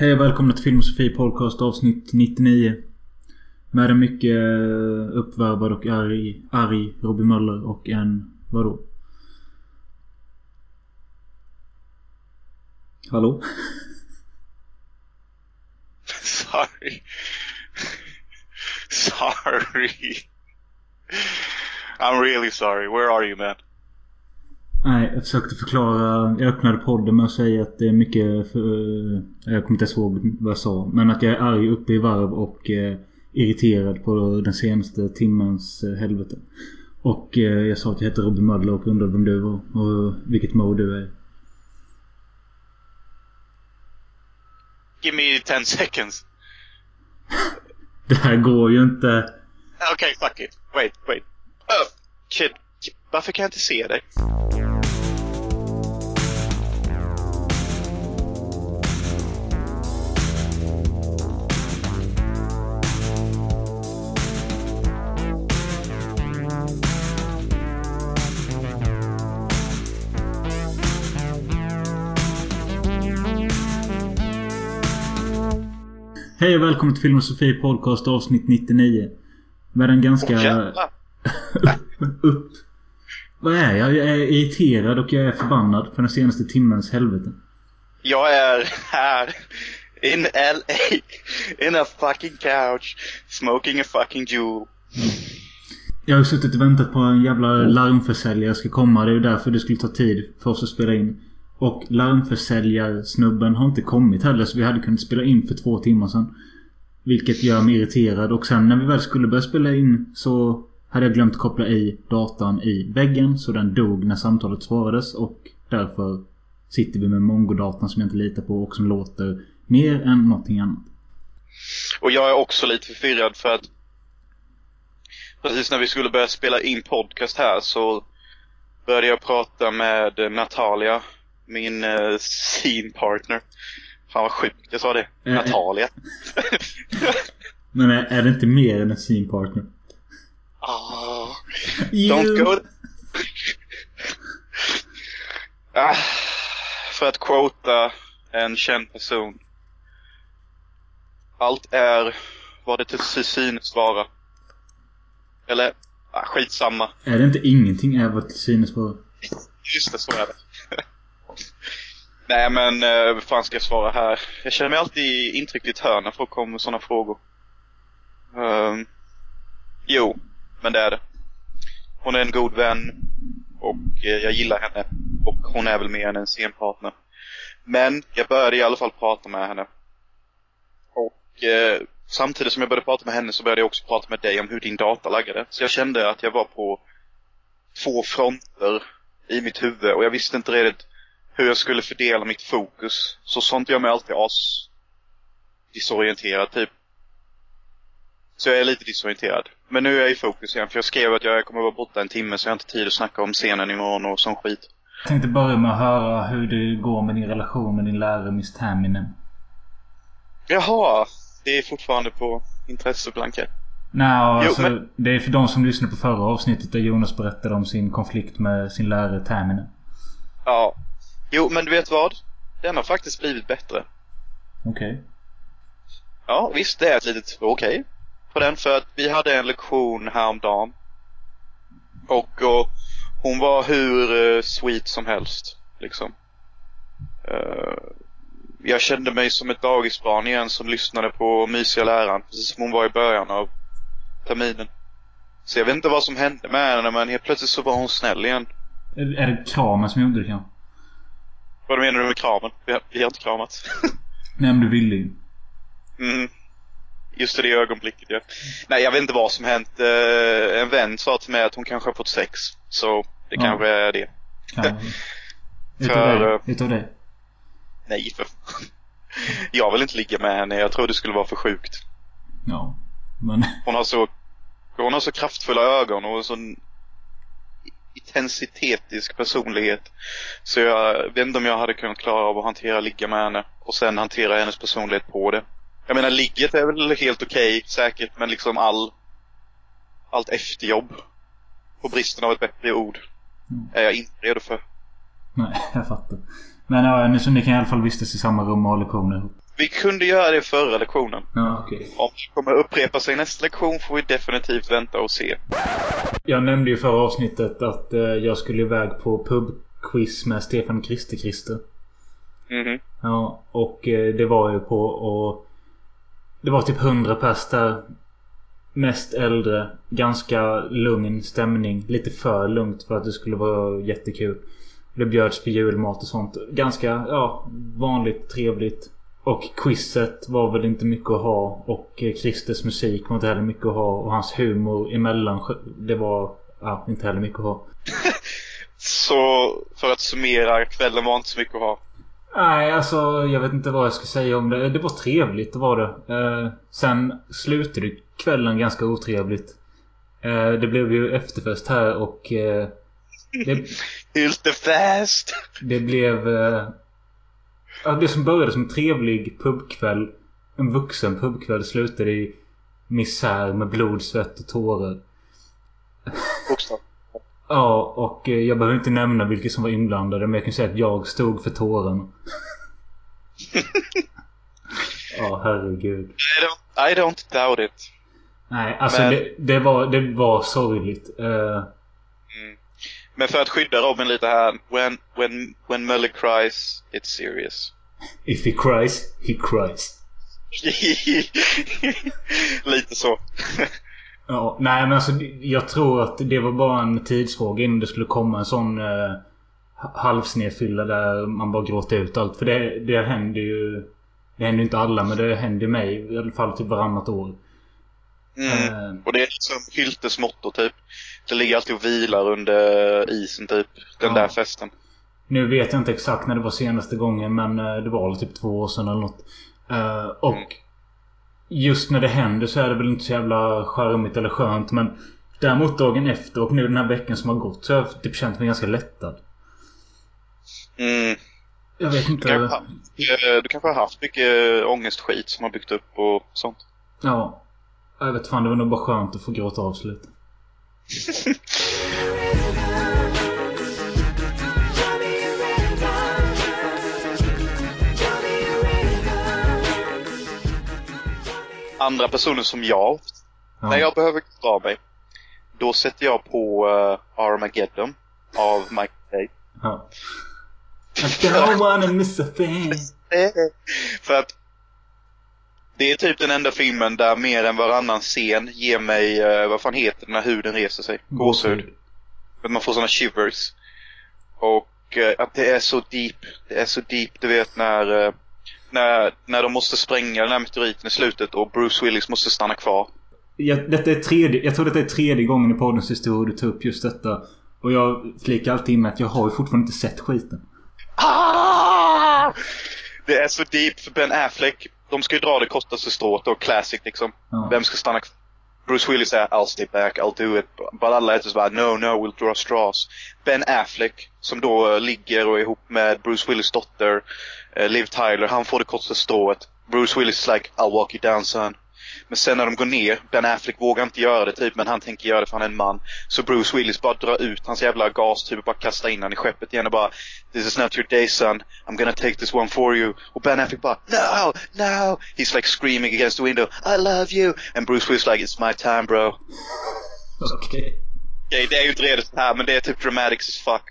Hej och välkomna till Film och Sofie Podcast avsnitt 99. Med en mycket eh, uppvärvad och arg, arg Robin Möller och en... Vadå? Hallå? Sorry. sorry. I'm really sorry. Where are you man? Nej, jag försökte förklara. Jag öppnade podden med att säga att det är mycket... För, jag kommer inte ens ihåg vad jag sa. Men att jag är arg uppe i varv och eh, irriterad på den senaste timmens eh, helvete. Och eh, jag sa att jag heter Robin Möller och undrade vem du var och vilket mode du är. Give me 10 seconds. Det här går ju inte. Okay, fuck it. Wait, wait. Oh, kid. Varför kan jag inte se dig? Hej och välkommen till Film och Sofie Podcast avsnitt 99. Med en ganska... Upp. Vad är jag? Jag är irriterad och jag är förbannad för den senaste timmens helvete. Jag är här in LA in a fucking couch smoking a fucking jewel. Jag har suttit och väntat på en jävla larmförsäljare ska komma. Det är ju därför det skulle ta tid för oss att spela in. Och larmförsäljarsnubben har inte kommit heller så vi hade kunnat spela in för två timmar sedan. Vilket gör mig irriterad och sen när vi väl skulle börja spela in så hade jag glömt koppla i datan i väggen så den dog när samtalet svarades och därför sitter vi med mongodatan som jag inte litar på och som låter mer än någonting annat. Och jag är också lite förvirrad för att precis när vi skulle börja spela in podcast här så började jag prata med Natalia, min uh, scene partner. Fan vad sjukt jag sa det. Eh, eh. Natalia. Men är, är det inte mer än en scene partner? Ah, You- don't go... ah, för att quota en känd person. Allt är vad det till synes vara. Eller, ah, skitsamma. Är det inte ingenting är vad till synes vara? Just det, så är det. Nej men, eh, vad fan ska jag svara här? Jag känner mig alltid intryckt i ett hörn när folk kommer med sådana frågor. Um, jo, men det är det. Hon är en god vän och eh, jag gillar henne. Och hon är väl mer än en scenpartner. Men jag började i alla fall prata med henne. Och eh, samtidigt som jag började prata med henne så började jag också prata med dig om hur din data laggade. Så jag kände att jag var på två fronter i mitt huvud och jag visste inte riktigt hur jag skulle fördela mitt fokus. Så sånt gör mig alltid as disorienterad typ. Så jag är lite disorienterad. Men nu är jag i fokus igen för jag skrev att jag kommer vara borta en timme så jag har inte tid att snacka om scenen imorgon och sån skit. Jag tänkte börja med att höra hur det går med din relation med din lärare Miss Tamminen. Jaha, det är fortfarande på intresseblankett. Nej, alltså, men- det är för de som lyssnade på förra avsnittet där Jonas berättade om sin konflikt med sin lärare Tamminen. Ja. Jo, men du vet vad? Den har faktiskt blivit bättre. Okej. Ja, visst det är ett litet okej på den för att vi hade en lektion häromdagen. Och, och hon var hur eh, sweet som helst, liksom. Eh, jag kände mig som ett dagisbarn igen som lyssnade på mysiga läraren, precis som hon var i början av terminen. Så jag vet inte vad som hände med henne, men helt plötsligt så var hon snäll igen. Är, är det kramen som gjorde det kanske? Vad menar du med kramen? Vi har, vi har inte kramat. Nej men du ville ju. Mm. Just i det ögonblicket ja. Nej jag vet inte vad som hänt. Eh, en vän sa till mig att hon kanske har fått sex. Så det Ja. kanske är det. Utav För, eh, Utav dig? Nej för Jag vill inte ligga med henne. Jag tror det skulle vara för sjukt. Ja. Men... Hon har så Hon har så kraftfulla ögon och sån intensitetisk personlighet. Så jag vet inte om jag hade kunnat klara av att hantera ligga med henne och sen hantera hennes personlighet på det. Jag menar ligget är väl helt okej säkert men liksom all allt efterjobb på bristen av ett bättre ord Mm. är jag inte redo för. Nej, jag fattar. Men ja, ni, så ni kan i alla fall vistas i samma rum och ha lektioner ihop. Vi kunde göra det i förra lektionen. Ja, okej. Om det kommer upprepa sig nästa lektion får vi definitivt vänta och se. Jag nämnde ju förra avsnittet att eh, jag skulle iväg på pubquiz med Stefan Krister-Krister. Mhm. Ja, och eh, det var ju på och Det var typ 100 pers där. Mest äldre. Ganska lugn stämning. Lite för lugnt för att det skulle vara jättekul. Det bjöds på julmat och sånt. Ganska, ja, vanligt trevligt. Och quizet var väl inte mycket att ha. Och eh, Christers musik var inte heller mycket att ha. Och hans humor emellan. Det var, ja, inte heller mycket att ha. Så för att summera, kvällen var inte så mycket att ha. Nej, alltså jag vet inte vad jag ska säga om det. Det var trevligt, det var det. Eh, sen slutade kvällen ganska otrevligt. Eh, det blev ju efterfest här och... Eh, det, Yltefest! det blev... Eh, ja, det som började som en trevlig pubkväll. En vuxen pubkväll slutade i misär med blod, svett och tårar. Bokstavligt. Ja, och eh, jag behöver inte nämna vilka som var inblandade men jag kan säga att jag stod för tåren. Ja, herregud. I don't, I don't doubt it. Nej, alltså Men- det, det, var, det var sorgligt. Mm. Men för att skydda Robin lite här. When, when, when Möller cries, it's serious. if he cries, he cries. lite så. Ja, nej men alltså jag tror att det var bara en tidsfråga innan det skulle komma en sån eh, halvsnedfylla där man bara gråter ut allt. För det, det händer ju... Det händer inte alla men det händer mig i alla fall typ varannat år. Mm. Eh, Och det är liksom Hyltes motto typ. Det ligger alltid och vilar under isen typ. Den Ja. där festen. Nu vet jag inte exakt när det var senaste gången men eh, det var typ två år sedan eller något. Eh, och Mm. just när det händer så är det väl inte så jävla charmigt eller skönt men Däremot dagen efter och nu den här veckan som har gått så har jag typ känt mig ganska lättad. Mm. Jag vet Du, inte. kanske, har- eh, du kanske har haft mycket ångestskit som har byggt upp och sånt. Ja. Jag vet fan, det var nog bara skönt att få gråta av sig lite. Andra personer som jag, Ja. när jag behöver dra mig, då sätter jag på uh, Armageddon av Mike Bay. Ja. I don't wanna miss a thing. För att det är typ den enda filmen där mer än varannan scen ger mig, eh, vad fan heter det när huden reser sig? Gåshud. Att man får såna shivers. Och eh, att det är så deep. Det är så deep, du vet när, eh, när, när de måste spränga den här meteoriten i slutet och Bruce Willis måste stanna kvar. Jag, detta är tredje, jag tror detta är tredje gången i poddens historia du tar upp just detta. Och jag flikar alltid in med att jag har ju fortfarande inte sett skiten. Ah! Det är så deep för Ben Affleck. De ska ju dra det kortaste strået då, classic liksom. Ja. Vem ska stanna? Bruce Willis säger I'll stay back, I'll do it. But alla är bara no, no, we'll draw straws. Ben Affleck, som då eh, ligger och är ihop med Bruce Willis dotter, eh, Liv Tyler, han får det kortaste strået. Bruce Willis is like I'll walk you down son. Men sen när de går ner, Ben Affleck vågar inte göra det typ, men han tänker göra det för han är en man. Så Bruce Willis bara drar ut hans jävla gastub och bara kastar in han i skeppet igen och bara This is not your day son, I'm gonna take this one for you. Och Ben Affleck bara No, no! He's like screaming against the window I love you! And Bruce Willis like It's my time bro. Okej. Okej, det är ju inte redigt här men det är typ dramatics as fuck.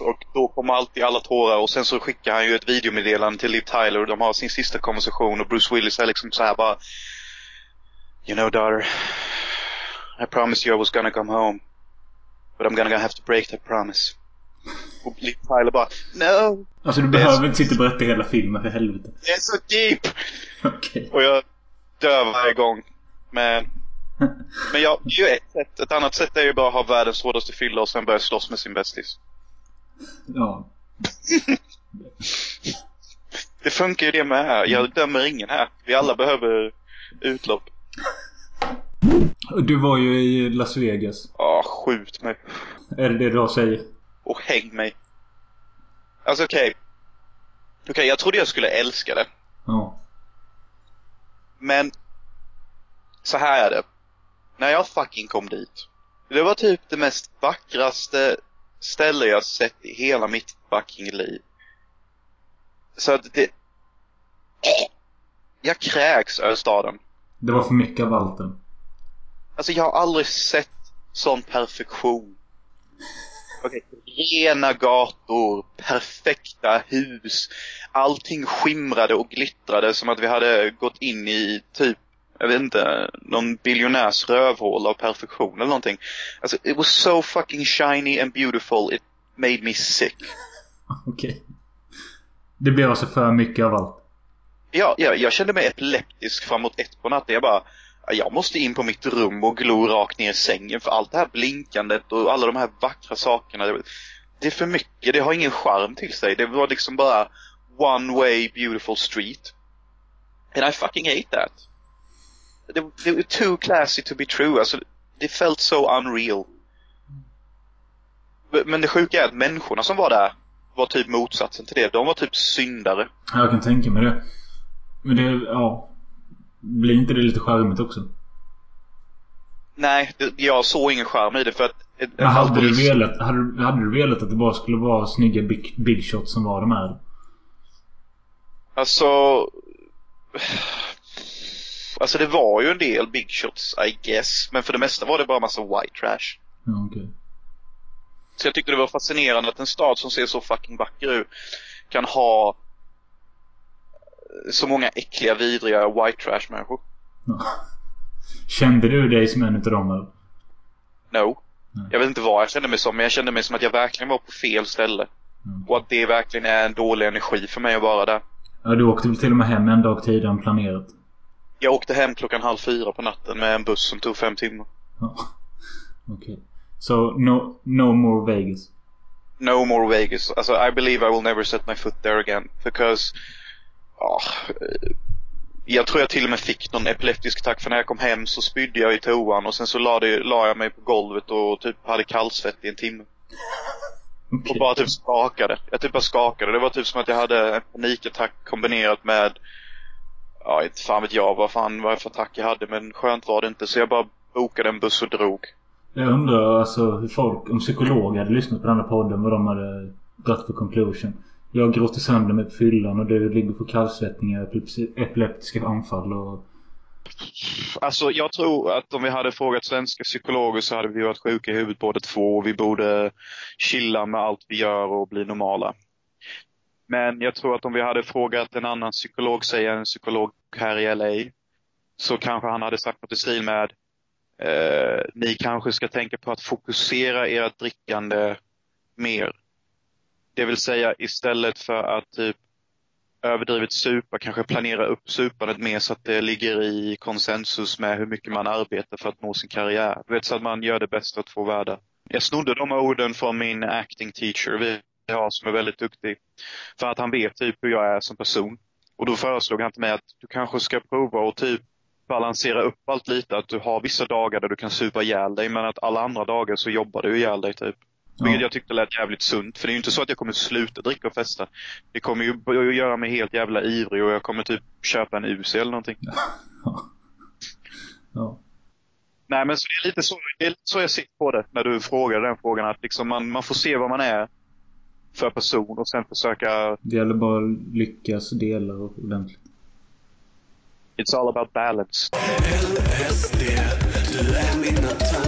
Och då kommer alltid alla tårar och sen så skickar han ju ett videomeddelande till Liv Tyler och de har sin sista konversation och Bruce Willis är liksom så här bara You know daughter, I promised you I was gonna come home. But I'm gonna have to break that promise. Och Liv Tyler bara No! Alltså du behöver så- inte sitta och berätta hela filmen för helvete. Det är så deep! Okej. Och jag dör varje gång. Men, men ja, det är ju ett sätt. Ett annat sätt är ju bara att ha världens hårdaste fylla och sen börja slåss med sin bästis. Ja. Det funkar ju det med här. Jag dömer ingen här. Vi alla behöver utlopp. Du var ju i Las Vegas. Ja, skjut mig. Är det det du har att säga? Och häng mig. Alltså okej. Okej, jag trodde jag skulle älska det. Ja. Men så här är det. När jag fucking kom dit. Det var typ det mest vackraste ställe jag sett i hela mitt fucking liv. Så att det... jag kräks över staden. Det var för mycket av allt. Alltså jag har aldrig sett sån perfektion. Okej, rena gator, perfekta hus. Allting skimrade och glittrade som att vi hade gått in i typ, jag vet inte, någon biljonärs rövhål av perfektion eller någonting. Alltså, it was so fucking shiny and beautiful, it made me sick. Okej. Det blev alltså för mycket av allt. Ja, ja, jag kände mig epileptisk framåt ett på natten. Jag bara, jag måste in på mitt rum och glo rakt ner i sängen för allt det här blinkandet och alla de här vackra sakerna. Det, det är för mycket, det har ingen charm till sig. Det var liksom bara one way beautiful street. And I fucking hate that. Det, det var too classy to be true. Alltså, det felt so unreal. Men det sjuka är att människorna som var där var typ motsatsen till det. De var typ syndare. Jag kan tänka mig det. Men det, ja. Blir inte det lite charmigt också? Nej, det, jag såg ingen charm i det för att... Men en hade du, velat, hade, hade du velat att det bara skulle vara snygga big, big shots som var de här? Alltså... Alltså det var ju en del big shots, I guess. Men för det mesta var det bara massa white trash. Ja, okej. Så jag tyckte det var fascinerande att en stad som ser så fucking vacker ut kan ha så många äckliga, vidriga white trash människor. Ja. Kände du dig som en utav dem eller? No. Nej. Jag vet inte vad jag kände mig som, men jag kände mig som att jag verkligen var på fel ställe. Mm. Och att det verkligen är en dålig energi för mig att vara där. Ja, du åkte väl till och med hem en dag tidigare än planerat? Jag åkte hem klockan halv fyra på natten med en buss som tog fem timmar. Ja. Okej. So, no, no more Vegas? No more Vegas. Alltså, I believe I will never set my foot there again. Because, ja, eh, jag tror jag till och med fick någon epileptisk attack för när jag kom hem så spydde jag i toan och sen så la, det, la jag mig på golvet och typ hade kallsvett i en timme. Okej. Och bara typ skakade. Jag typ bara skakade. Det var typ som att jag hade en panikattack kombinerat med, ja inte fan vet jag vad fan vad för attack jag hade men skönt var det inte så jag bara bokade en buss och drog. Jag undrar alltså hur folk, om psykologer hade lyssnat på den här podden, vad de hade dragit för conclusion. Jag gråter sönder mig på fyllan och du ligger på kallsvettningar, epilepsi- epileptiska anfall och... Alltså jag tror att om vi hade frågat svenska psykologer så hade vi varit sjuka i huvudet båda två och vi borde chilla med allt vi gör och bli normala. Men jag tror att om vi hade frågat en annan psykolog, säg en psykolog här i LA, så kanske han hade sagt något i stil med eh, ni kanske ska tänka på att fokusera ert drickande mer. Det vill säga istället för att typ överdrivet supa, kanske planera upp supandet mer så att det ligger i konsensus med hur mycket man arbetar för att nå sin karriär. Du vet, så att man gör det bästa av två världar. Jag snodde de orden från min acting teacher vi har som är väldigt duktig. För att han vet typ hur jag är som person. Och då föreslog han till mig att du kanske ska prova och typ balansera upp allt lite. Att du har vissa dagar där du kan supa ihjäl dig men att alla andra dagar så jobbar du ihjäl dig typ. Vilket Ja. jag tyckte lät jävligt sunt. För det är ju inte så att jag kommer sluta dricka och festa. Det kommer ju göra mig helt jävla ivrig och jag kommer typ köpa en UC eller någonting. Ja. Nej men så det är lite så, det är lite så jag ser på det när du frågar den frågan. Att liksom man, man får se vad man är för person och sen försöka, Det gäller bara att lyckas dela ordentligt. it's all about balance. LSD, du är mina tankar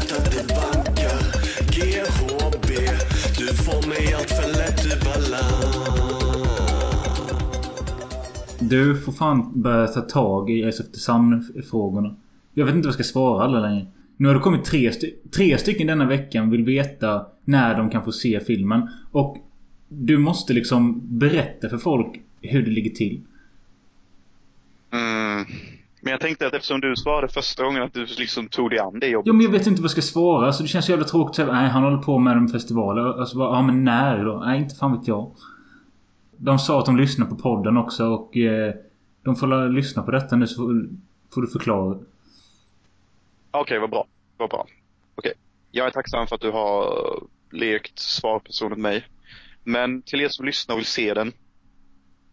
det bankar GHB, du får mig allt för lätt ur balans Du får fan börja ta tag i SF Design-frågorna. Jag vet inte vad jag ska svara alla längre. Nu har det kommit tre, sty- tre stycken denna veckan vill veta när de kan få se filmen. Och du måste liksom berätta för folk hur det ligger till. Mm. Men jag tänkte att eftersom du svarade första gången att du liksom tog dig an det jobbet. Ja men jag vet inte vad jag ska svara. Så det känns så jävla tråkigt att nej han håller på med en festival. Alltså bara, ja men när då? Nej inte fan vet jag. De sa att de lyssnar på podden också och eh, de får lyssna på detta nu så får, får du förklara. Okej, vad bra. Vad bra. Okej. Jag är tacksam för att du har lekt svarperson åt mig. Men till er som lyssnar och vill se den.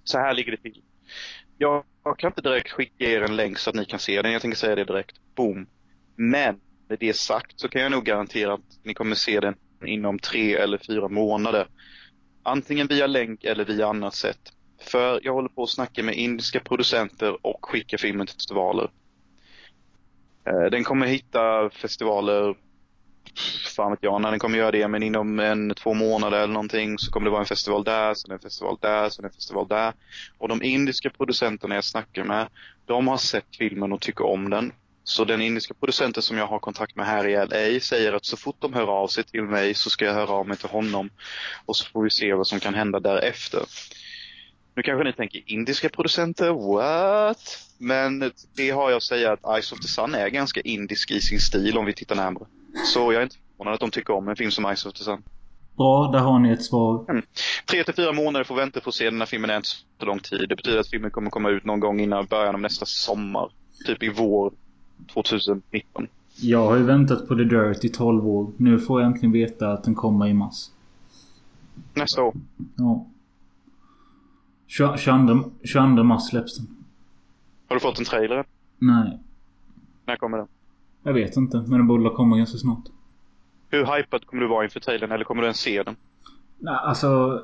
Så här ligger det till. Jag, jag kan inte direkt skicka er en länk så att ni kan se den. Jag tänker säga det direkt. Boom. Men med det sagt så kan jag nog garantera att ni kommer se den inom tre eller fyra månader. Antingen via länk eller via annat sätt. För jag håller på att snacka med indiska producenter och skicka filmen till festivaler. Eh, den kommer hitta festivaler, fan vet jag när den kommer göra det, men inom en, två månader eller någonting så kommer det vara en festival där, sen en festival där, sen en festival där. Och de indiska producenterna jag snackar med, de har sett filmen och tycker om den. Så den indiska producenten som jag har kontakt med här i LA säger att så fort de hör av sig till mig så ska jag höra av mig till honom. Och så får vi se vad som kan hända därefter. Nu kanske ni tänker indiska producenter, what? Men det har jag att säga att Ice of the Sun är ganska indisk i sin stil om vi tittar närmare. Så jag är inte förvånad att de tycker om en film som Eyes of the Sun. Bra, där har ni ett svar. Tre till fyra månader får vänta på att se den här filmen är inte så lång tid. Det betyder att filmen kommer komma ut någon gång innan början av nästa sommar. Typ i vår 2019. Jag har ju väntat på The Dirt i 12 år. Nu får jag äntligen veta att den kommer i mars. Nästa år. Ja. 22, 22, 22 mars släpps den. Har du fått en trailer? Nej. När kommer den? Jag vet inte, men den borde komma ganska snart. Hur hypad kommer du vara inför trailern eller kommer du ens se den? Nej, alltså...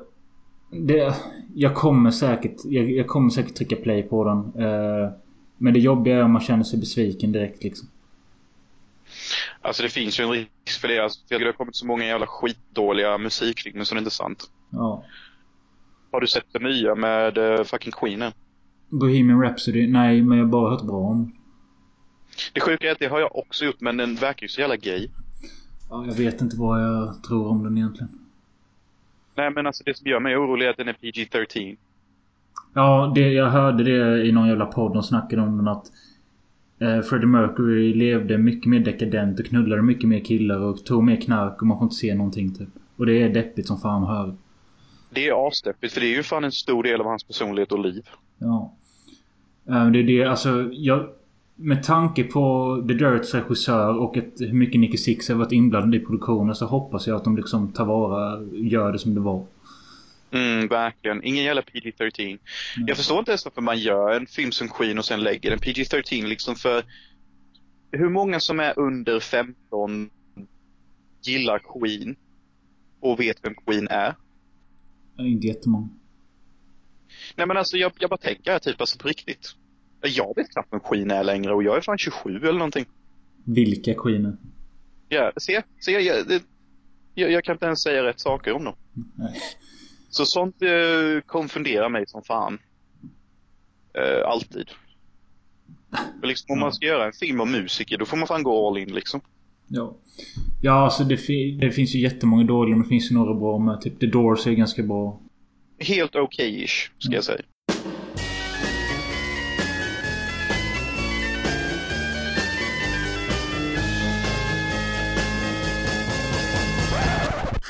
Det, jag kommer säkert... Jag, jag kommer säkert trycka play på den. Eh, men det jobbiga är om man känner sig besviken direkt liksom. Alltså det finns ju en risk för det. Alltså, det har kommit så många jävla skitdåliga musikfilmer så det är inte sant. Ja. Har du sett det nya med uh, fucking Queenen? Bohemian Rhapsody? Nej, men jag har bara hört bra om. Det sjuka är att det har jag också gjort men den verkar ju så jävla gay. Ja, jag vet inte vad jag tror om den egentligen. Nej men alltså det som gör mig orolig är att den är PG-13. Ja, det, jag hörde det i någon jävla podd. De snackade om den att eh, Freddie Mercury levde mycket mer dekadent och knullade mycket mer killar och tog mer knark och man får inte se någonting typ. Och det är deppigt som fan höra. Det är asdeppigt för det är ju fan en stor del av hans personlighet och liv. Ja. Eh, Det är det, alltså jag... Med tanke på The Dirts regissör och ett, hur mycket Nicky Six har varit inblandad i produktionen så hoppas jag att de liksom tar vara, gör det som det var. Mm, verkligen. Ingen jävla PG-13. Jag förstår inte ens varför man gör en film som Queen och sen lägger en PG-13 liksom för hur många som är under 15 gillar Queen och vet vem Queen är? Inte jättemånga. Nej men alltså jag, jag bara tänker här typ alltså på riktigt. Jag vet knappt vem Queen är längre och jag är fan 27 eller någonting. Vilka Queenen? Ja, se, se jag, det, jag, jag kan inte ens säga rätt saker om dem. Nej. Så sånt eh, konfunderar mig som fan. Eh, alltid. För liksom, om Ja. man ska göra en film om musiker, då får man fan gå all in liksom. Ja. Ja, alltså det, det finns ju jättemånga dåliga men det finns ju några bra med. Typ The Doors är ganska bra. Helt okej-ish, ska jag säga.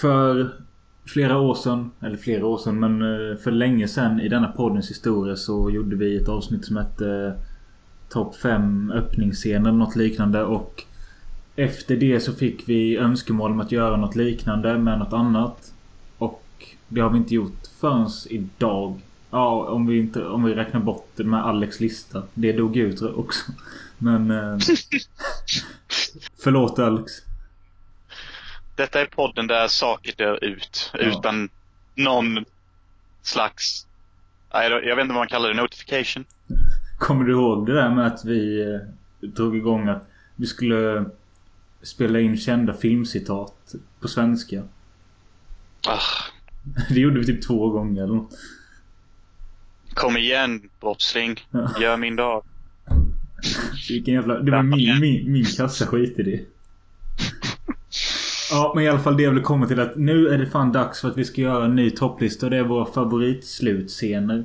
För flera år sedan, eller flera år sedan, men eh, för länge sedan i denna poddens historia så gjorde vi ett avsnitt som hette eh, Topp 5 öppningsscener eller något liknande och efter det så fick vi önskemål om att göra något liknande med något annat. Och det har vi inte gjort förrän idag. Ja, om vi, inte, om vi räknar bort det med Alex lista. Det dog ut också. Men... Eh, förlåt Alex. Detta är podden där saker dör ut Ja. utan någon slags, jag vet inte vad man kallar det, notification. Kommer du ihåg det där med att vi eh, drog igång att vi skulle spela in kända filmcitat på svenska? Ah, Det gjorde vi typ två gånger eller något. kom igen brottsling, gör min dag. Vilken jävla... Det var min, min, min kassa skit i det. Ja, men i alla fall det jag vill komma till att nu är det fan dags för att vi ska göra en ny topplista och det är våra favoritslutscener.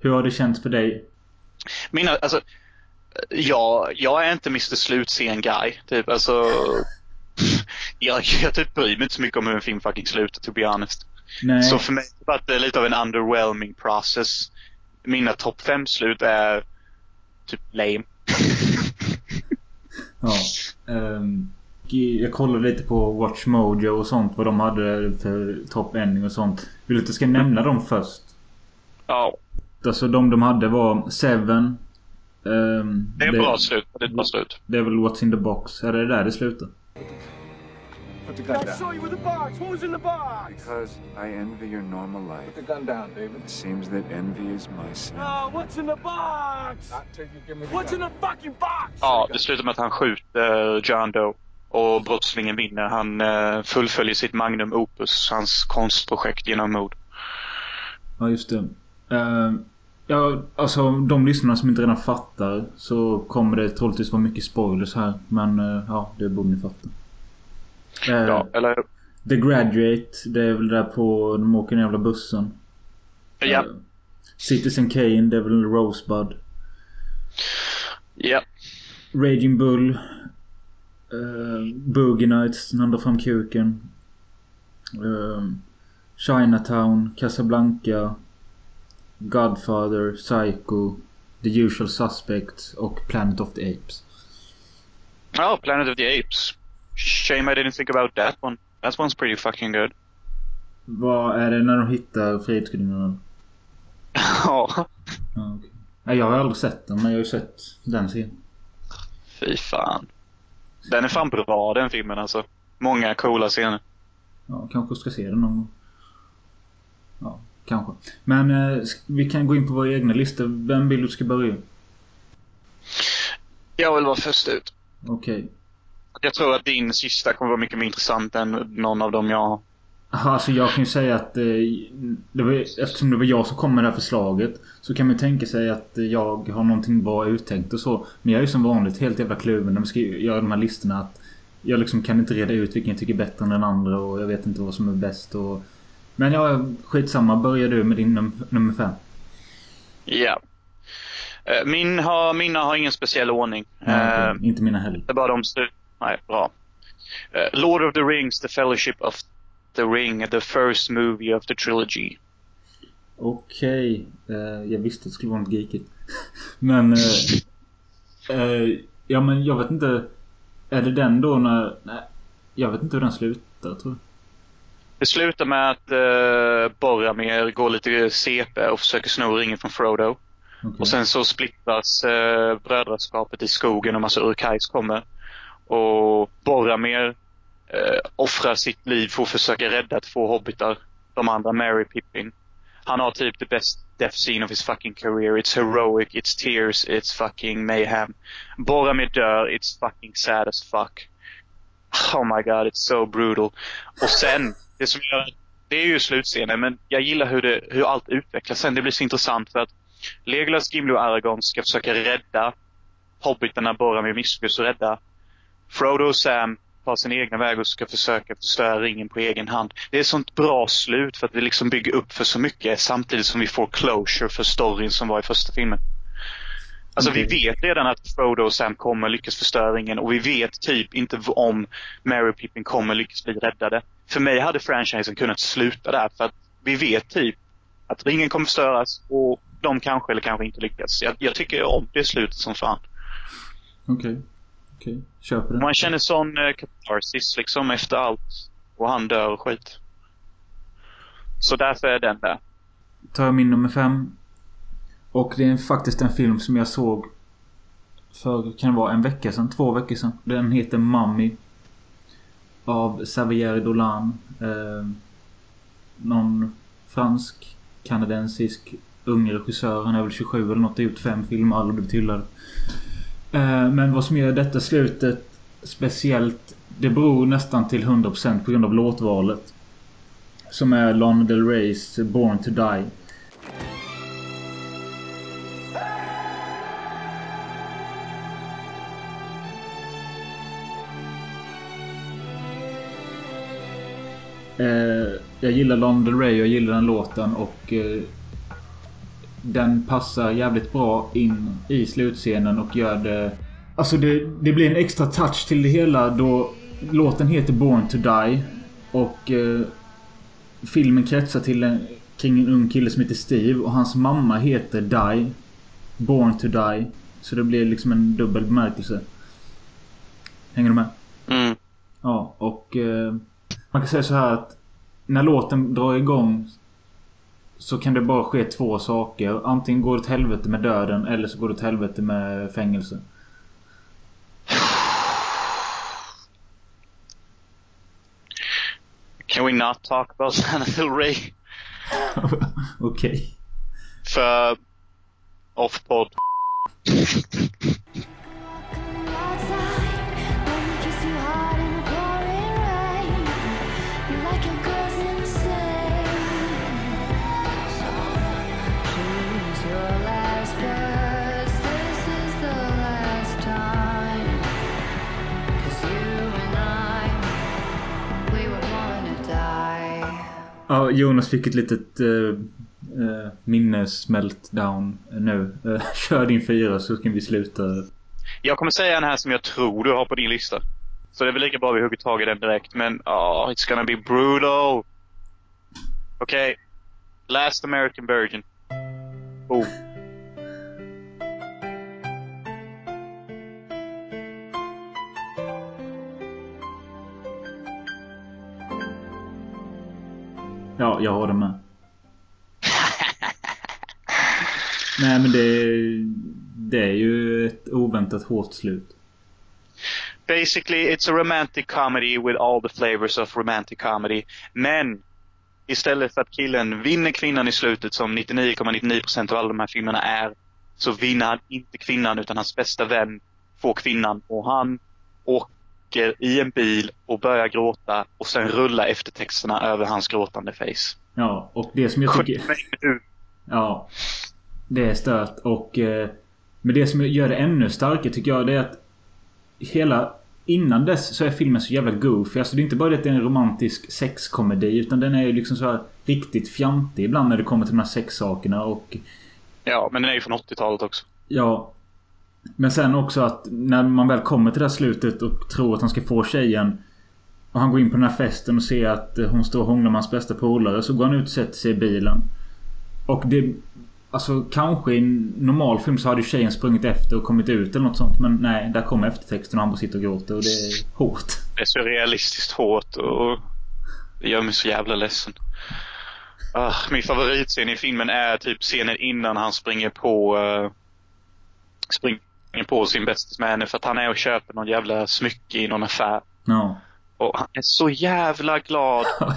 Hur har det känts för dig? Mina, alltså, jag, jag är inte Mr Slutscen guy. Typ, alltså, jag, jag typ bryr mig inte så mycket om hur en film fucking slutar, to be honest. Nej. Så för mig har det varit lite av en underwhelming process. Mina topp fem slut är typ lame. Ja. Jag kollade lite på Watch Mojo och sånt. Vad de hade för top ending och sånt. Vill du att jag ska nämna dem först? Ja, Alltså de de hade var Seven. ehm, det är ett bra slut. Det är ett bra slut. Det är väl What's in the box. Är det där det slutar? Put the gun I down. saw you with the box. What was in the box? Because I envy your normal life. Put the gun down, David. It seems that envy is my sin. Oh, what's in the box? Not till you give me the What's in the fucking box? Ja, det slutar med att han skjuter John Doe. Och brottslingen vinner. Han eh, fullföljer sitt magnum opus, hans konstprojekt genom mord. Ja, just det. Uh, ja, alltså de lyssnarna som inte redan fattar så kommer det troligtvis vara mycket spoilers här. Men uh, ja, det borde ni fatta. Uh, Ja, eller The Graduate, det är väl där på... De åker den jävla bussen. Ja. Citizen Kane, det är väl Rosebud. Ja. Raging Bull. Uh, Boogie Nights, drar fram kuken. Uh, Chinatown, Casablanca. Godfather, Psycho. The Usual Suspects och Planet of the Apes. Ja, Planet of the Apes. Shame I didn't think about that one. That one's pretty fucking good. Vad är det när de hittar Frihetsgudinnan? Ja, okej. Nej, jag har aldrig sett den, men jag har ju sett den scenen. fy fan. Den är fan bra den filmen alltså. Många coola scener. Ja, kanske ska se den någon gång. Ja, kanske. Men eh, vi kan gå in på våra egna listor. Vem vill du ska börja? Jag vill vara först ut. Okej. Jag tror att din sista kommer vara mycket mer intressant än någon av dem jag Alltså jag kan ju säga att eh, det var, eftersom det var jag som kom med det här förslaget så kan man tänka sig att jag har någonting bra uttänkt och så. Men jag är ju som vanligt helt jävla kluven när vi ska göra de här listorna. Att jag liksom kan inte reda ut vilken jag tycker är bättre än den andra och jag vet inte vad som är bäst och... Men ja, skitsamma. Börjar du med din num nummer fem. Ja. Eh, Min har, mina har ingen speciell ordning. Nej, okej. Inte mina heller. Det är bara de Nej, bra. Eh, Lord of the Rings, The Fellowship of the Ring, the first movie of the trilogy. Okej. Eh, jag visste att det skulle vara något geekigt. Men... Eh, eh, ja men jag vet inte. Är det den då när... Nej, jag vet inte hur den slutar tror jag. Det slutar med att uh, Boromir går lite CP och försöker sno ringen från Frodo. Okej. Och sen så splittras uh, brödraskapet i skogen och massa Urkais kommer. Och Boromir Eh, offrar sitt liv för att försöka rädda två hobbitar. De andra, Mary Pippin. Han har typ the best death scene of his fucking career. It's heroic, it's tears, it's fucking mayhem. Boromir dör, it's fucking sad as fuck. Oh my god, it's so brutal. Och sen, det som gör, det är ju slutscenen, men jag gillar hur, det, hur allt utvecklas sen. Det blir så intressant för att Legolas, Gimli och Aragorn ska försöka rädda hobbitarna Boromir misslyckas och rädda. Frodo och Sam tar sin egna väg och ska försöka förstöra ringen på egen hand. Det är ett sånt bra slut för att vi liksom bygger upp för så mycket samtidigt som vi får closure för storyn som var i första filmen. Alltså Okej. vi vet redan att Frodo och Sam kommer lyckas förstöra ringen och vi vet typ inte om Mary och Pippin kommer lyckas bli räddade. För mig hade franchisen kunnat sluta där för att vi vet typ att ringen kommer förstöras och de kanske eller kanske inte lyckas. Jag, jag tycker om det slutet som fan. Okej. Okej. Köper det. Man känner sån eh, katarsis liksom efter allt. Och han dör och skit. Så därför är den där. tar jag min nummer fem. Och det är faktiskt en film som jag såg för, kan det vara en vecka sedan? Två veckor sedan. Den heter Mummy. Av Xavier Dolan. Eh, någon fransk, kanadensisk ung regissör. Han är väl 27 eller något. Har gjort fem filmer. Alla blivit hyllade. Eh, men vad som gör detta slutet speciellt. Det beror nästan till 100% på grund av låtvalet. Som är Lana Del Reys Born to Die. Eh, jag gillar Lana Del Rey och jag gillar den låten och eh, den passar jävligt bra in i slutscenen och gör det... Alltså det, det blir en extra touch till det hela då låten heter Born to Die. Och eh, filmen kretsar till en, kring en ung kille som heter Steve och hans mamma heter Die. Born to Die. Så det blir liksom en dubbel bemärkelse. Hänger du med? Mm. Ja, och eh, man kan säga så här att när låten drar igång så kan det bara ske två saker. Antingen går det åt helvete med döden eller så går det åt helvete med fängelse. we not talk about Lana Del Rey? Okej. För off-pod. Ja, Jonas fick ett litet uh, uh, minnesmeltdown nu. Uh, kör din fyra så kan vi sluta. Jag kommer säga en här som jag tror du har på din lista. Så det är väl lika bra vi hugger tag i den direkt. Men oh, it's gonna be brutal. Okej. Okay. Last American Virgin. Oh. Ja, jag har det med. Nej men det, det är ju ett oväntat hårt slut. Basically it's a romantic comedy with all the flavors of romantic comedy. Men istället för att killen vinner kvinnan i slutet som 99,99% av alla de här filmerna är. Så vinner han inte kvinnan utan hans bästa vän får kvinnan och han åker i en bil och börjar gråta och sen rullar eftertexterna över hans gråtande face. Ja, och det som jag tycker... Ja. Det är stört och... Eh, men det som gör det ännu starkare tycker jag det är att hela... Innan dess så är filmen så jävla goofy. Alltså det är inte bara det att det är en romantisk sexkomedi utan den är ju liksom så här riktigt fjantig ibland när det kommer till de här sexsakerna och... Ja, men den är ju från 80-talet också. Ja. Men sen också att när man väl kommer till det här slutet och tror att han ska få tjejen. Och han går in på den här festen och ser att eh, hon står och hånglar med hans bästa polare. Så går han ut och sätter sig i bilen. Och det... Alltså kanske i en normal film så hade ju tjejen sprungit efter och kommit ut eller något sånt. Men nej, där kommer eftertexten och han bara sitter och gråter och det är hårt. Det är så realistiskt hårt och det gör mig så jävla ledsen. Ah, min favoritscen i filmen är typ scenen innan han springer på uh, springer på sin bästis med henne för att han är och köper någon jävla smycke i någon affär. Ja. Och han är så jävla glad.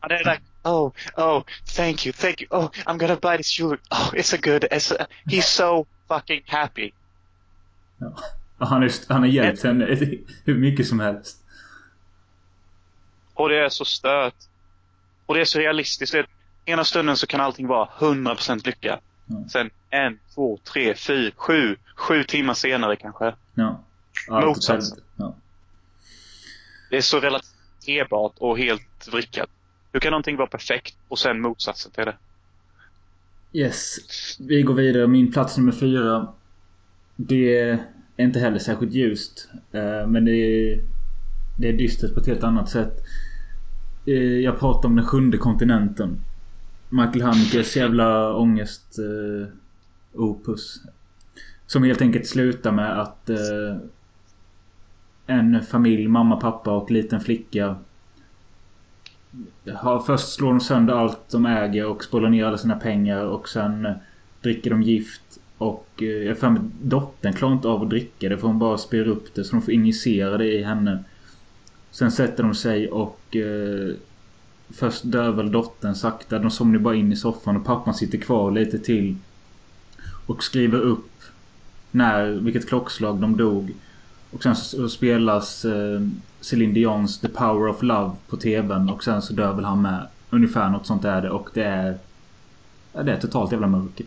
Han är like, oh, oh, thank you, thank you, oh, I'm gonna buy this jewelry. Oh, it's a good, it's a, he's so fucking happy. Ja. Han, är, han har hjälpt henne hur mycket som helst. Och det är så stört. Och det är så realistiskt. Ena stunden så kan allting vara 100% lycka. Ja. Sen en, två, tre, fyra, sju, sju timmar senare kanske. Ja. Motsatsen. Ja. Det är så relaterbart och helt vrickat. Hur kan någonting vara perfekt och sen motsatsen till det? Yes. Vi går vidare. Min plats nummer fyra. Det är inte heller särskilt ljust. eh, Men det är, det är dystert på ett helt annat sätt. Eh, Jag pratar om den sjunde kontinenten. Michael Hanekes jävla ångest eh, opus. Som helt enkelt slutar med att eh, en familj, mamma, pappa och liten flicka har, först slår de sönder allt de äger och spolar ner alla sina pengar och sen eh, dricker de gift. Och eh, jag har för mig dottern klarar inte av att dricka det för hon bara spyr upp det så de får injicera det i henne. Sen sätter de sig och eh, Först dör väl dottern sakta. De somnar bara in i soffan och pappan sitter kvar lite till. Och skriver upp när, vilket klockslag de dog. Och sen så spelas eh, Celine Dions The Power of Love på TVn och sen så dör väl han med. Ungefär något sånt är det och det är... Ja, det är totalt jävla mörker.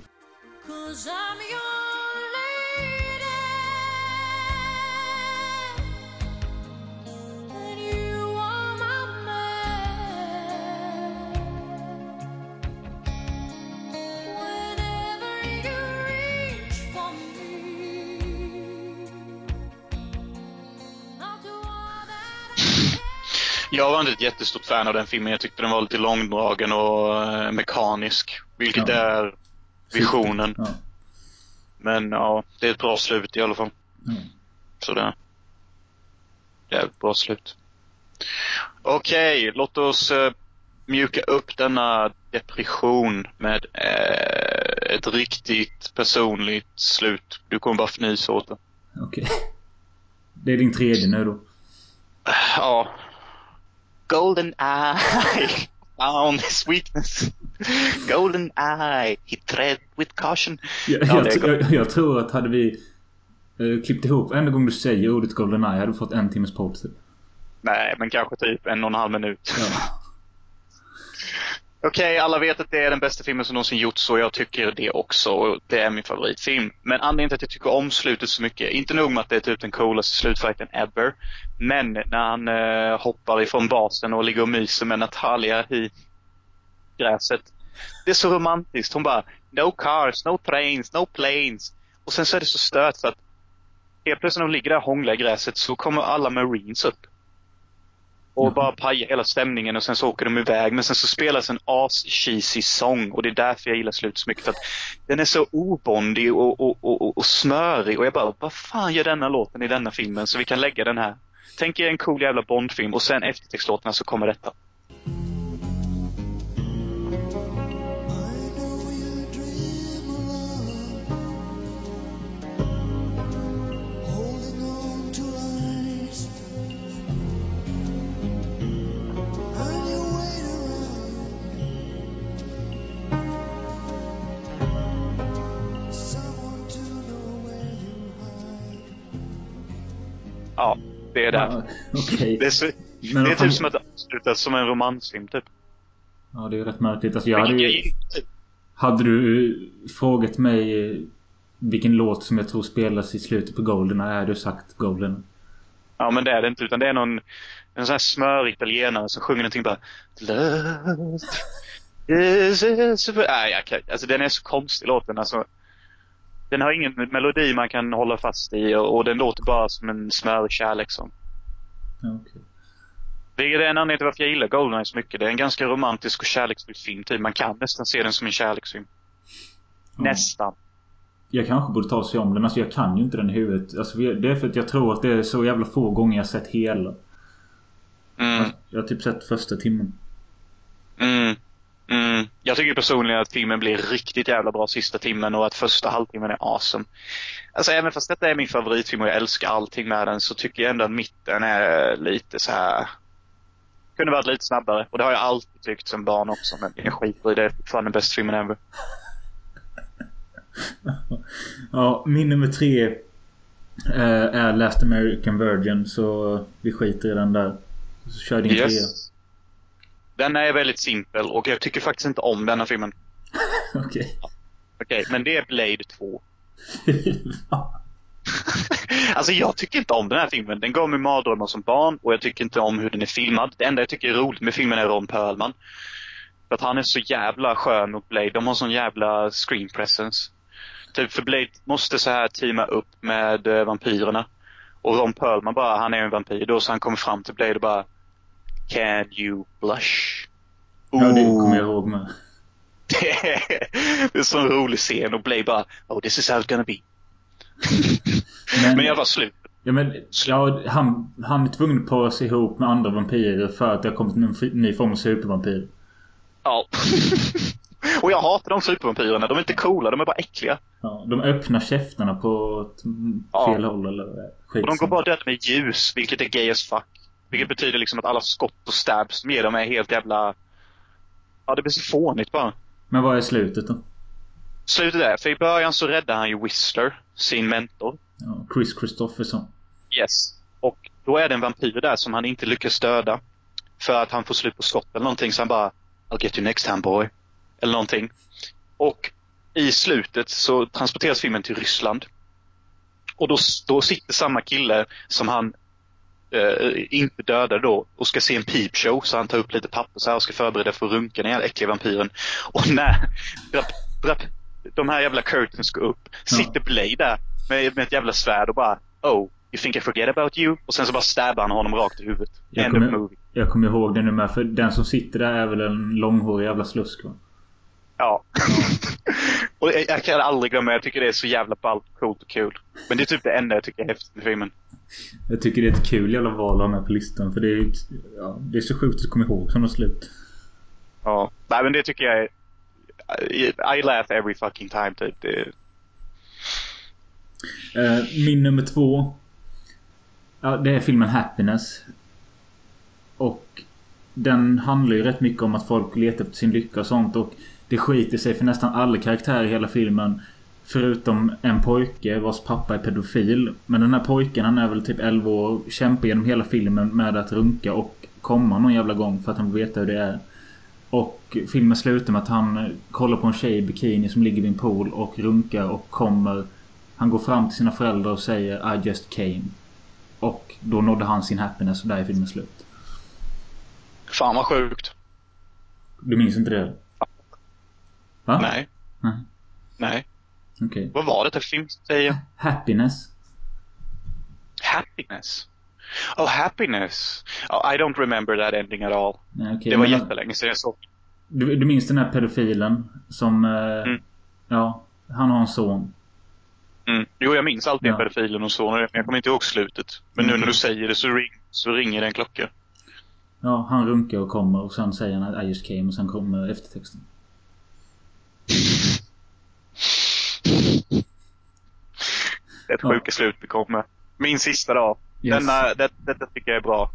Jag var inte ett jättestort fan av den filmen. Jag tyckte den var lite långdragen och eh, mekanisk. Vilket Ja. är visionen. Ja. Men ja, det är ett bra slut i alla fall. Mm. Så det, det är ett bra slut. Okej, låt oss eh, mjuka upp denna depression med eh, ett riktigt personligt slut. Du kommer bara fnysa åt det. Okej. Det är din tredje nu då. Ja. Golden eye found his weakness. Golden eye, he tread with caution. Jag, Ja, jag, jag, jag tror att hade vi uh, klippt ihop varenda gång du säger ordet Goldeneye hade du fått en timmes podd typ. Nej, men kanske typ en och en halv minut. Ja. Okej, alla vet att det är den bästa filmen som någonsin gjorts och jag tycker det också. Och det är min favoritfilm. Men anledningen till att jag tycker om slutet så mycket, inte nog med att det är typ den coolaste slutfighten ever. Men när han eh, hoppar ifrån basen och ligger och myser med Natalia i gräset. Det är så romantiskt. Hon bara No cars, no trains, no planes. Och sen så är det så stört för att helt plötsligt när de ligger där och hånglar i gräset så kommer alla marines upp. Och Jaha. bara pajar hela stämningen och sen så åker de iväg. Men sen så spelas en as-cheesy sång och det är därför jag gillar slutet så mycket. För att den är så obondig och, och, och, och, och smörig och jag bara, vad fan gör denna låten i denna filmen? Så vi kan lägga den här. Tänk er en cool jävla Bondfilm och sen eftertextlåtarna så kommer detta. Ja, det är det. Ja. Det är, så, Men det är fan- typ som att avsluta som en romansfilm typ. Ja, det är rätt märkligt. Alltså, jag hade, ju, hade du frågat mig eh, vilken låt som jag tror spelas i slutet på Goldeneye hade du sagt Golden. Ja, men det är det inte. Utan det är någon en sån här smörig italienare som sjunger någonting bara Love is is Nej, kan, alltså den är så konstig låten. Alltså, den har ingen melodi man kan hålla fast i och, och den låter bara som en kärlekssång. Ja, okej. Vilket är en anledning till varför jag gillar Goldeneye så mycket. Det är en ganska romantisk och kärleksfull film. Typ. Man kan nästan se den som en kärleksfilm. Ja. Nästan. Jag kanske borde ta och se om den. Alltså jag kan ju inte den i huvudet. Alltså, det är för att jag tror att det är så jävla få gånger jag sett hela. Mm. Jag har typ sett första timmen. Mm. Mm. Jag tycker personligen att filmen blir riktigt jävla bra sista timmen och att första halvtimmen är awesome. Alltså även fast detta är min favoritfilm och jag älskar allting med den så tycker jag ändå att mitten är lite så här. Kunde varit lite snabbare och det har jag alltid tyckt som barn också men jag skiter i det. Det är fortfarande den bästa filmen ever. Ja, min nummer tre eh, är Last American Virgin. Så vi skiter i den där. Så kör din trea. Den är väldigt simpel och jag tycker faktiskt inte om denna filmen. Okej. Okej, men det är Blade 2. Alltså jag tycker inte om den här filmen. Den gav mig mardrömmar som barn och jag tycker inte om hur den är filmad. Det enda jag tycker är roligt med filmen är Ron Perlman. För att han är så jävla skön mot Blade. De har sån jävla screen presence. Typ för Blade måste så här teama upp med eh, vampyrerna. Och Ron Perlman bara, han är en vampyr då så han kommer fram till Blade och bara Can you blush? ja, det kommer jag ihåg med. Det är, är en rolig scen och Blade bara Oh this is how it's gonna be. Men, Men jag var slut. ja, men, ja, han, han är tvungen att para sig ihop med andra vampyrer för att det har kommit en ny form av supervampyr. Ja. och jag hatar de supervampyrerna. De är inte coola, de är bara äckliga. Ja, de öppnar käftarna på mm, Ja. fel håll eller skit. Och de går bara döda med ljus, vilket är gay as fuck. Vilket betyder liksom att alla skott och stabs de ger dem är helt jävla... Ja, det blir så fånigt bara. Men vad är slutet då? Slutet är, för i början så räddar han ju Whistler, sin mentor. Ja, Chris Christopherson. Yes. Och då är det en vampyr där som han inte lyckas döda. För att han får slut på skott eller någonting så han bara I'll get you next time boy. Eller någonting. Och i slutet så transporteras filmen till Ryssland. Och då, då sitter samma kille som han eh, inte dödade då och ska se en peepshow så han tar upp lite papper så här och ska förbereda för att runka den här äckliga vampyren. Och när drapp, drapp, de här jävla curtains går upp sitter Blade där med, med ett jävla svärd och bara Oh, you think I forget about you? Och sen så bara stabbar han honom rakt i huvudet. Jag End of kommer, movie. jag kommer ihåg det nu med. För den som sitter där är väl en långhårig jävla slusk va? Ja. och jag, jag kan aldrig glömma, jag tycker det är så jävla ballt, coolt och kul. Men det är typ det enda jag tycker är häftigt med filmen. Jag tycker det är ett kul jävla val att ha med på listan. För det är, ja, det är så sjukt att komma ihåg som slut. Ja. Nej men det tycker jag är... I, I laugh every fucking time typ. Det, Eh, min nummer två. Ja, det är filmen Happiness. Och den handlar ju rätt mycket om att folk letar efter sin lycka och sånt. Och det skiter sig för nästan alla karaktärer i hela filmen. Förutom en pojke vars pappa är pedofil. Men den här pojken han är väl typ 11 år. Kämpar genom hela filmen med att runka och komma någon jävla gång för att han vill veta hur det är. Och filmen slutar med att han kollar på en tjej i bikini som ligger vid en pool och runkar och kommer. Han går fram till sina föräldrar och säger I just came. Och då nådde han sin happiness och där är filmen slut. Fan vad sjukt. Du minns inte det? Va? Nej. Nej. Nej. Okej. Vad var det för film? Säger Happiness. Happiness. Oh, happiness. Oh, I don't remember that ending at all. Nej, okej, det var men- jättelänge sedan jag såg. Du, du minns den här pedofilen som... Eh, Mm. Ja, han har en son. Mm. Jo, jag minns alltid Ja. pedofilen och så, men jag kommer inte ihåg slutet. Men nu Okej. när du säger det så, ring, så ringer det en klocka. Ja, han runkar och kommer och sen säger han I just came och sen kommer eftertexten. Det är ett Ja. sjuka slut vi kommer. Min sista dag. Yes. Denna, det, detta tycker jag är bra.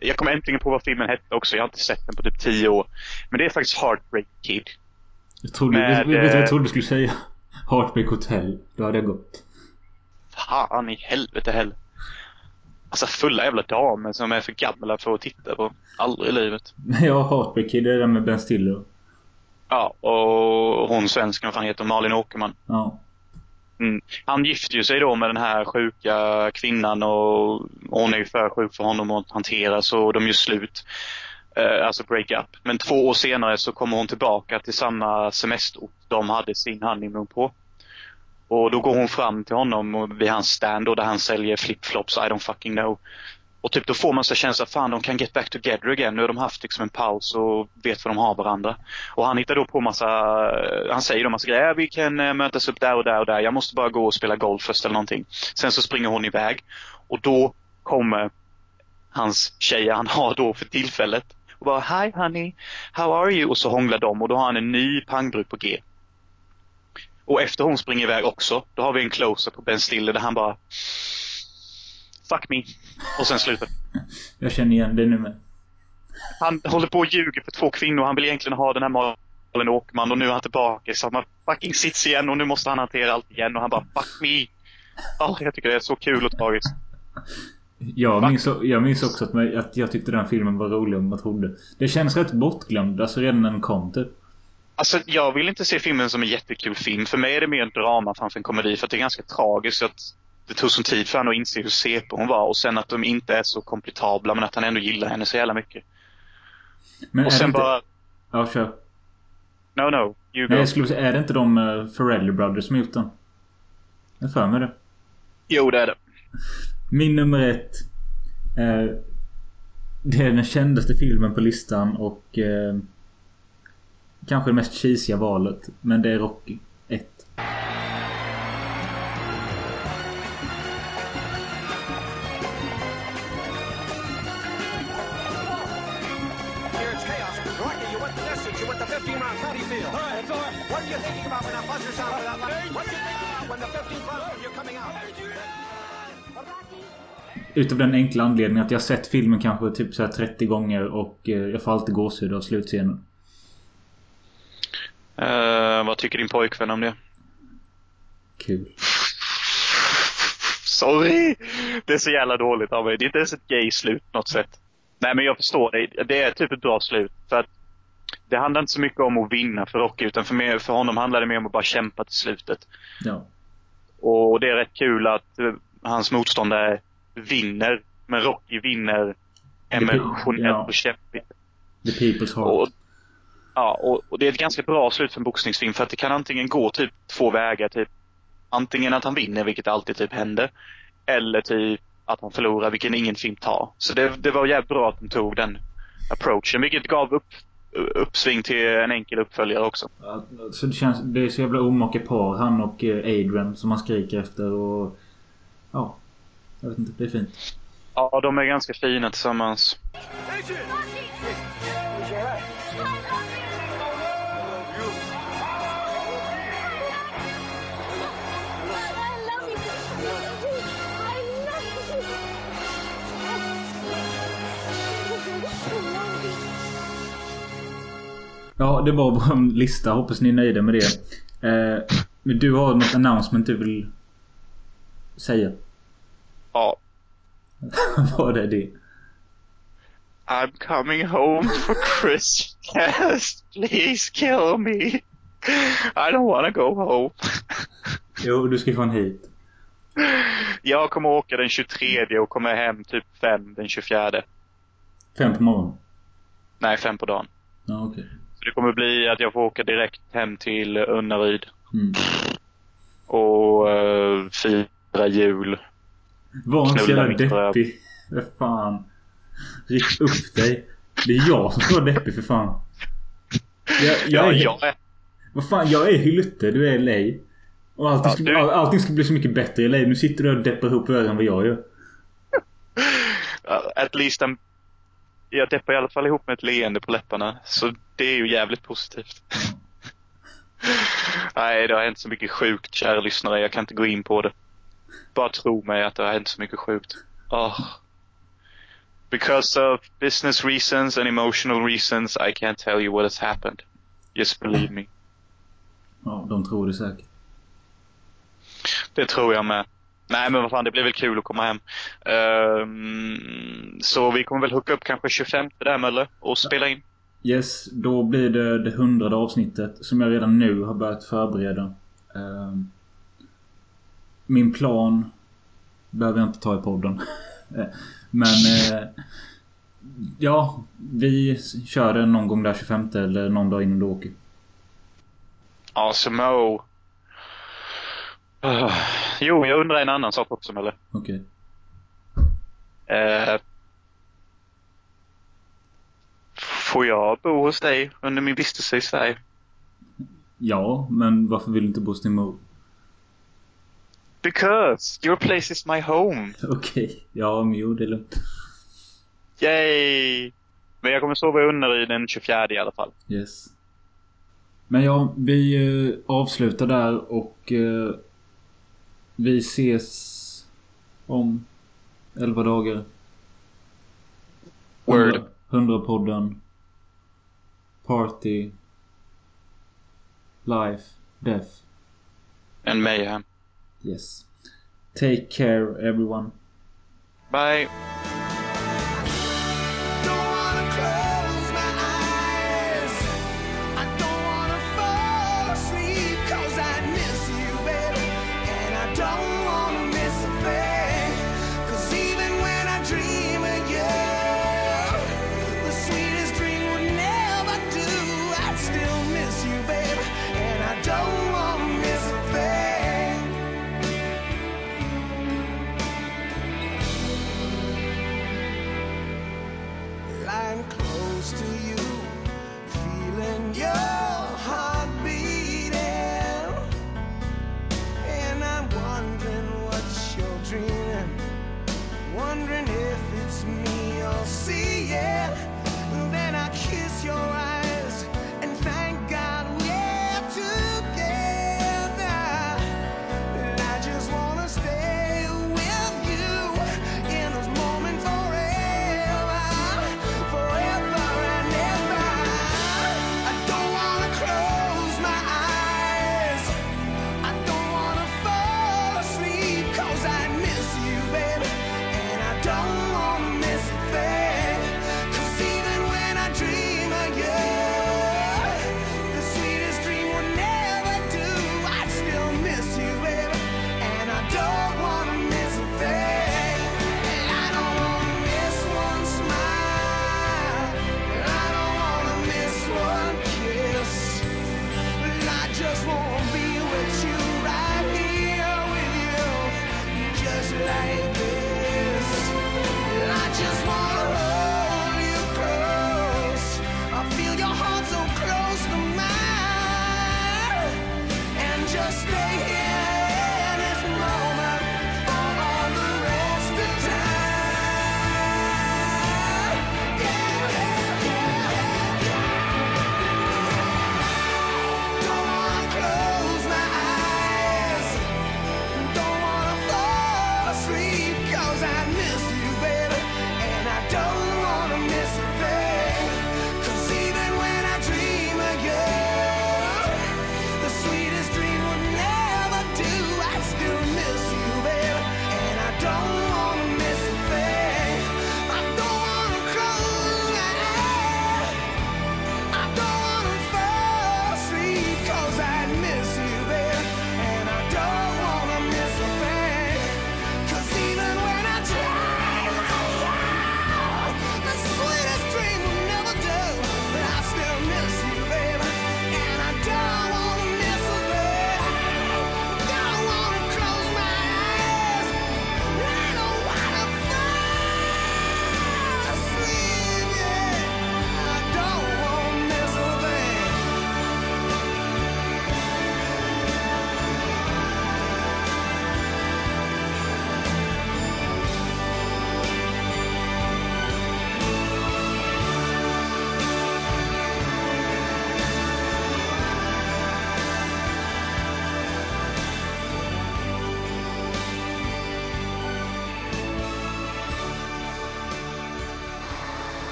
Jag kom äntligen på vad filmen hette också. Jag har inte sett den på typ 10 år. Men det är faktiskt Heartbreak Kid. Jag trodde, Med, vet, vet du vad eh, jag trodde du skulle säga? Heartbreak Hotel. Då hade jag gått. Fan i helvete heller. Alltså fulla jävla damer som är för gamla för att titta på. Aldrig i livet. Ja, Heartbreak Kid. Det är den med Ben Stiller. Ja, och hon svensken, vad fan heter? Malin Åkerman. Ja. Mm. Han gifter ju sig då med den här sjuka kvinnan och hon är ju för sjuk för honom att hantera så de gör slut. Eh, alltså break up. Men två år senare så kommer hon tillbaka till samma semesterort de hade sin honeymoon på. Och då går hon fram till honom vid hans stand då, där han säljer flipflops, I don't fucking know. Och typ då får man så känslan, fan de kan get back together again. Nu har de haft liksom en paus och vet vad de har varandra. Och han hittar då på massa, han säger då massa grejer, vi kan eh, mötas upp där och där och där. Jag måste bara gå och spela golf först eller någonting. Sen så springer hon iväg. Och då kommer hans tjejer han har då för tillfället. Och bara, hi honey, how are you? Och så hånglar de och då har han en ny pangbruk på G. Och efter hon springer iväg också, då har vi en closer på Ben Stiller där han bara Fuck me. Och sen slutar Jag känner igen det nu med. Han håller på och ljuger för två kvinnor. Han vill egentligen ha den här Malin Åkerman och nu är han tillbaka i samma fucking sits igen och nu måste han hantera allt igen och han bara fuck me. Ja, jag tycker det är så kul och tragiskt. Jag minns, jag minns också att, mig- att jag tyckte den filmen var än vad jag trodde. Det känns rätt bortglömd. Alltså redan när den kom typ. Alltså, jag vill inte se filmen som en jättekul film. För mig är det mer en drama framför en komedi. För att det är ganska tragiskt att det tog sån tid för honom att inse hur CP hon var. Och sen att de inte är så kompletabla men att han ändå gillar henne så jävla mycket. Men Och sen inte... bara, Ja, kör. no no, you go. Nej, jag skulle säga, är det inte de uh, Farrelly Brothers som gjort den? Jag för mig det. Jo, det är det. Min nummer ett. Eh, det är den kändaste filmen på listan och eh, kanske det mest cheesiga valet. Men det är Rocky 1. Utav den enkla anledningen att jag sett filmen kanske typ så här 30 gånger och eh, jag får alltid gåshud av slutscenen. Eh, vad tycker din pojkvän om det? Kul. Sorry! Det är så jävla dåligt av mig. Det är inte ens ett gay-slut på något sätt. Nej, men jag förstår dig. Det är typ ett bra slut. För att det handlar inte så mycket om att vinna för Rocky, utan för, mer, för honom handlar det mer om att bara kämpa till slutet. Ja. Och det är rätt kul att eh, hans motståndare vinner. Men Rocky vinner emotionellt ja. och kämpigt. The People's Heart. Och, ja, och, och det är ett ganska bra slut för en boxningsfilm för att det kan antingen gå typ två vägar. Typ antingen att han vinner, vilket alltid typ händer. Eller typ att han förlorar, vilket ingen film tar. Så det, det var jävligt bra att de tog den approachen, vilket gav upp, uppsving till en enkel uppföljare också. Ja, Så det känns... Det är så jävla omaka par. Han och eh, Adrian som man skriker efter och... Ja. Jag vet inte. Det är fint. Ja, de är ganska fina tillsammans. Ja, det var vår lista. Hoppas ni är nöjda med det. Eh, men du har något announcement du vill säga? Ja. Vad är det? I'm coming home for Christmas. Please kill me. I don't wanna go home. Jo, du ska fan hit. Jag kommer åka den 23 och kommer hem typ 5 den 24. Fem på morgonen. Nej, 5 på dagen. Ja, okej. Så det kommer bli att jag får åka direkt hem till Unnaryd Mm. och uh, fira jul. Var inte så jävla deppig. För fan. Rick upp dig. Det är jag som ska vara deppig för fan. Jag, jag Ja, är, jag är Vad fan, jag är Hylte, du är LA. Och allting, Ja, ska, du- all, allting ska bli så mycket bättre i LA. Nu sitter du och deppar ihop värre än vad jag gör. at least en, jag deppar i alla fall ihop med ett leende på läpparna. Så det är ju jävligt positivt. Nej, det har hänt så mycket sjukt, kära lyssnare. Jag kan inte gå in på det. Bara tro mig att det har hänt så mycket sjukt. Oh. Because of business reasons and emotional reasons, I can't tell you what has happened. Just believe me. Ja, de tror det säkert. Det tror jag med. Nej men vad fan, det blir väl kul att komma hem. Ehm, så vi kommer väl hooka upp kanske 25 där Mölle och spela in. Yes, då blir det det hundrade avsnittet som jag redan nu har börjat förbereda. Ehm, min plan behöver jag inte ta i podden. Men eh, ja, vi kör den någon gång där 25 eller någon dag innan du åker. Awesome. Uh, jo, jag undrar en annan sak också Mölle. Okej. Eh, får jag bo hos dig under min vistelse i Sverige? Ja, men varför vill du inte bo hos din mor? Because your place is my home. Okej. Ja, men jo, det är lugnt. Yay! Men jag kommer sova i Unnaryd den 24 i alla fall. Yes. Men ja, vi eh, avslutar där och eh, vi ses om 11 dagar. Word. 100 podden. Party. Life. Death. And mayhem. Yes. Take care everyone. Bye!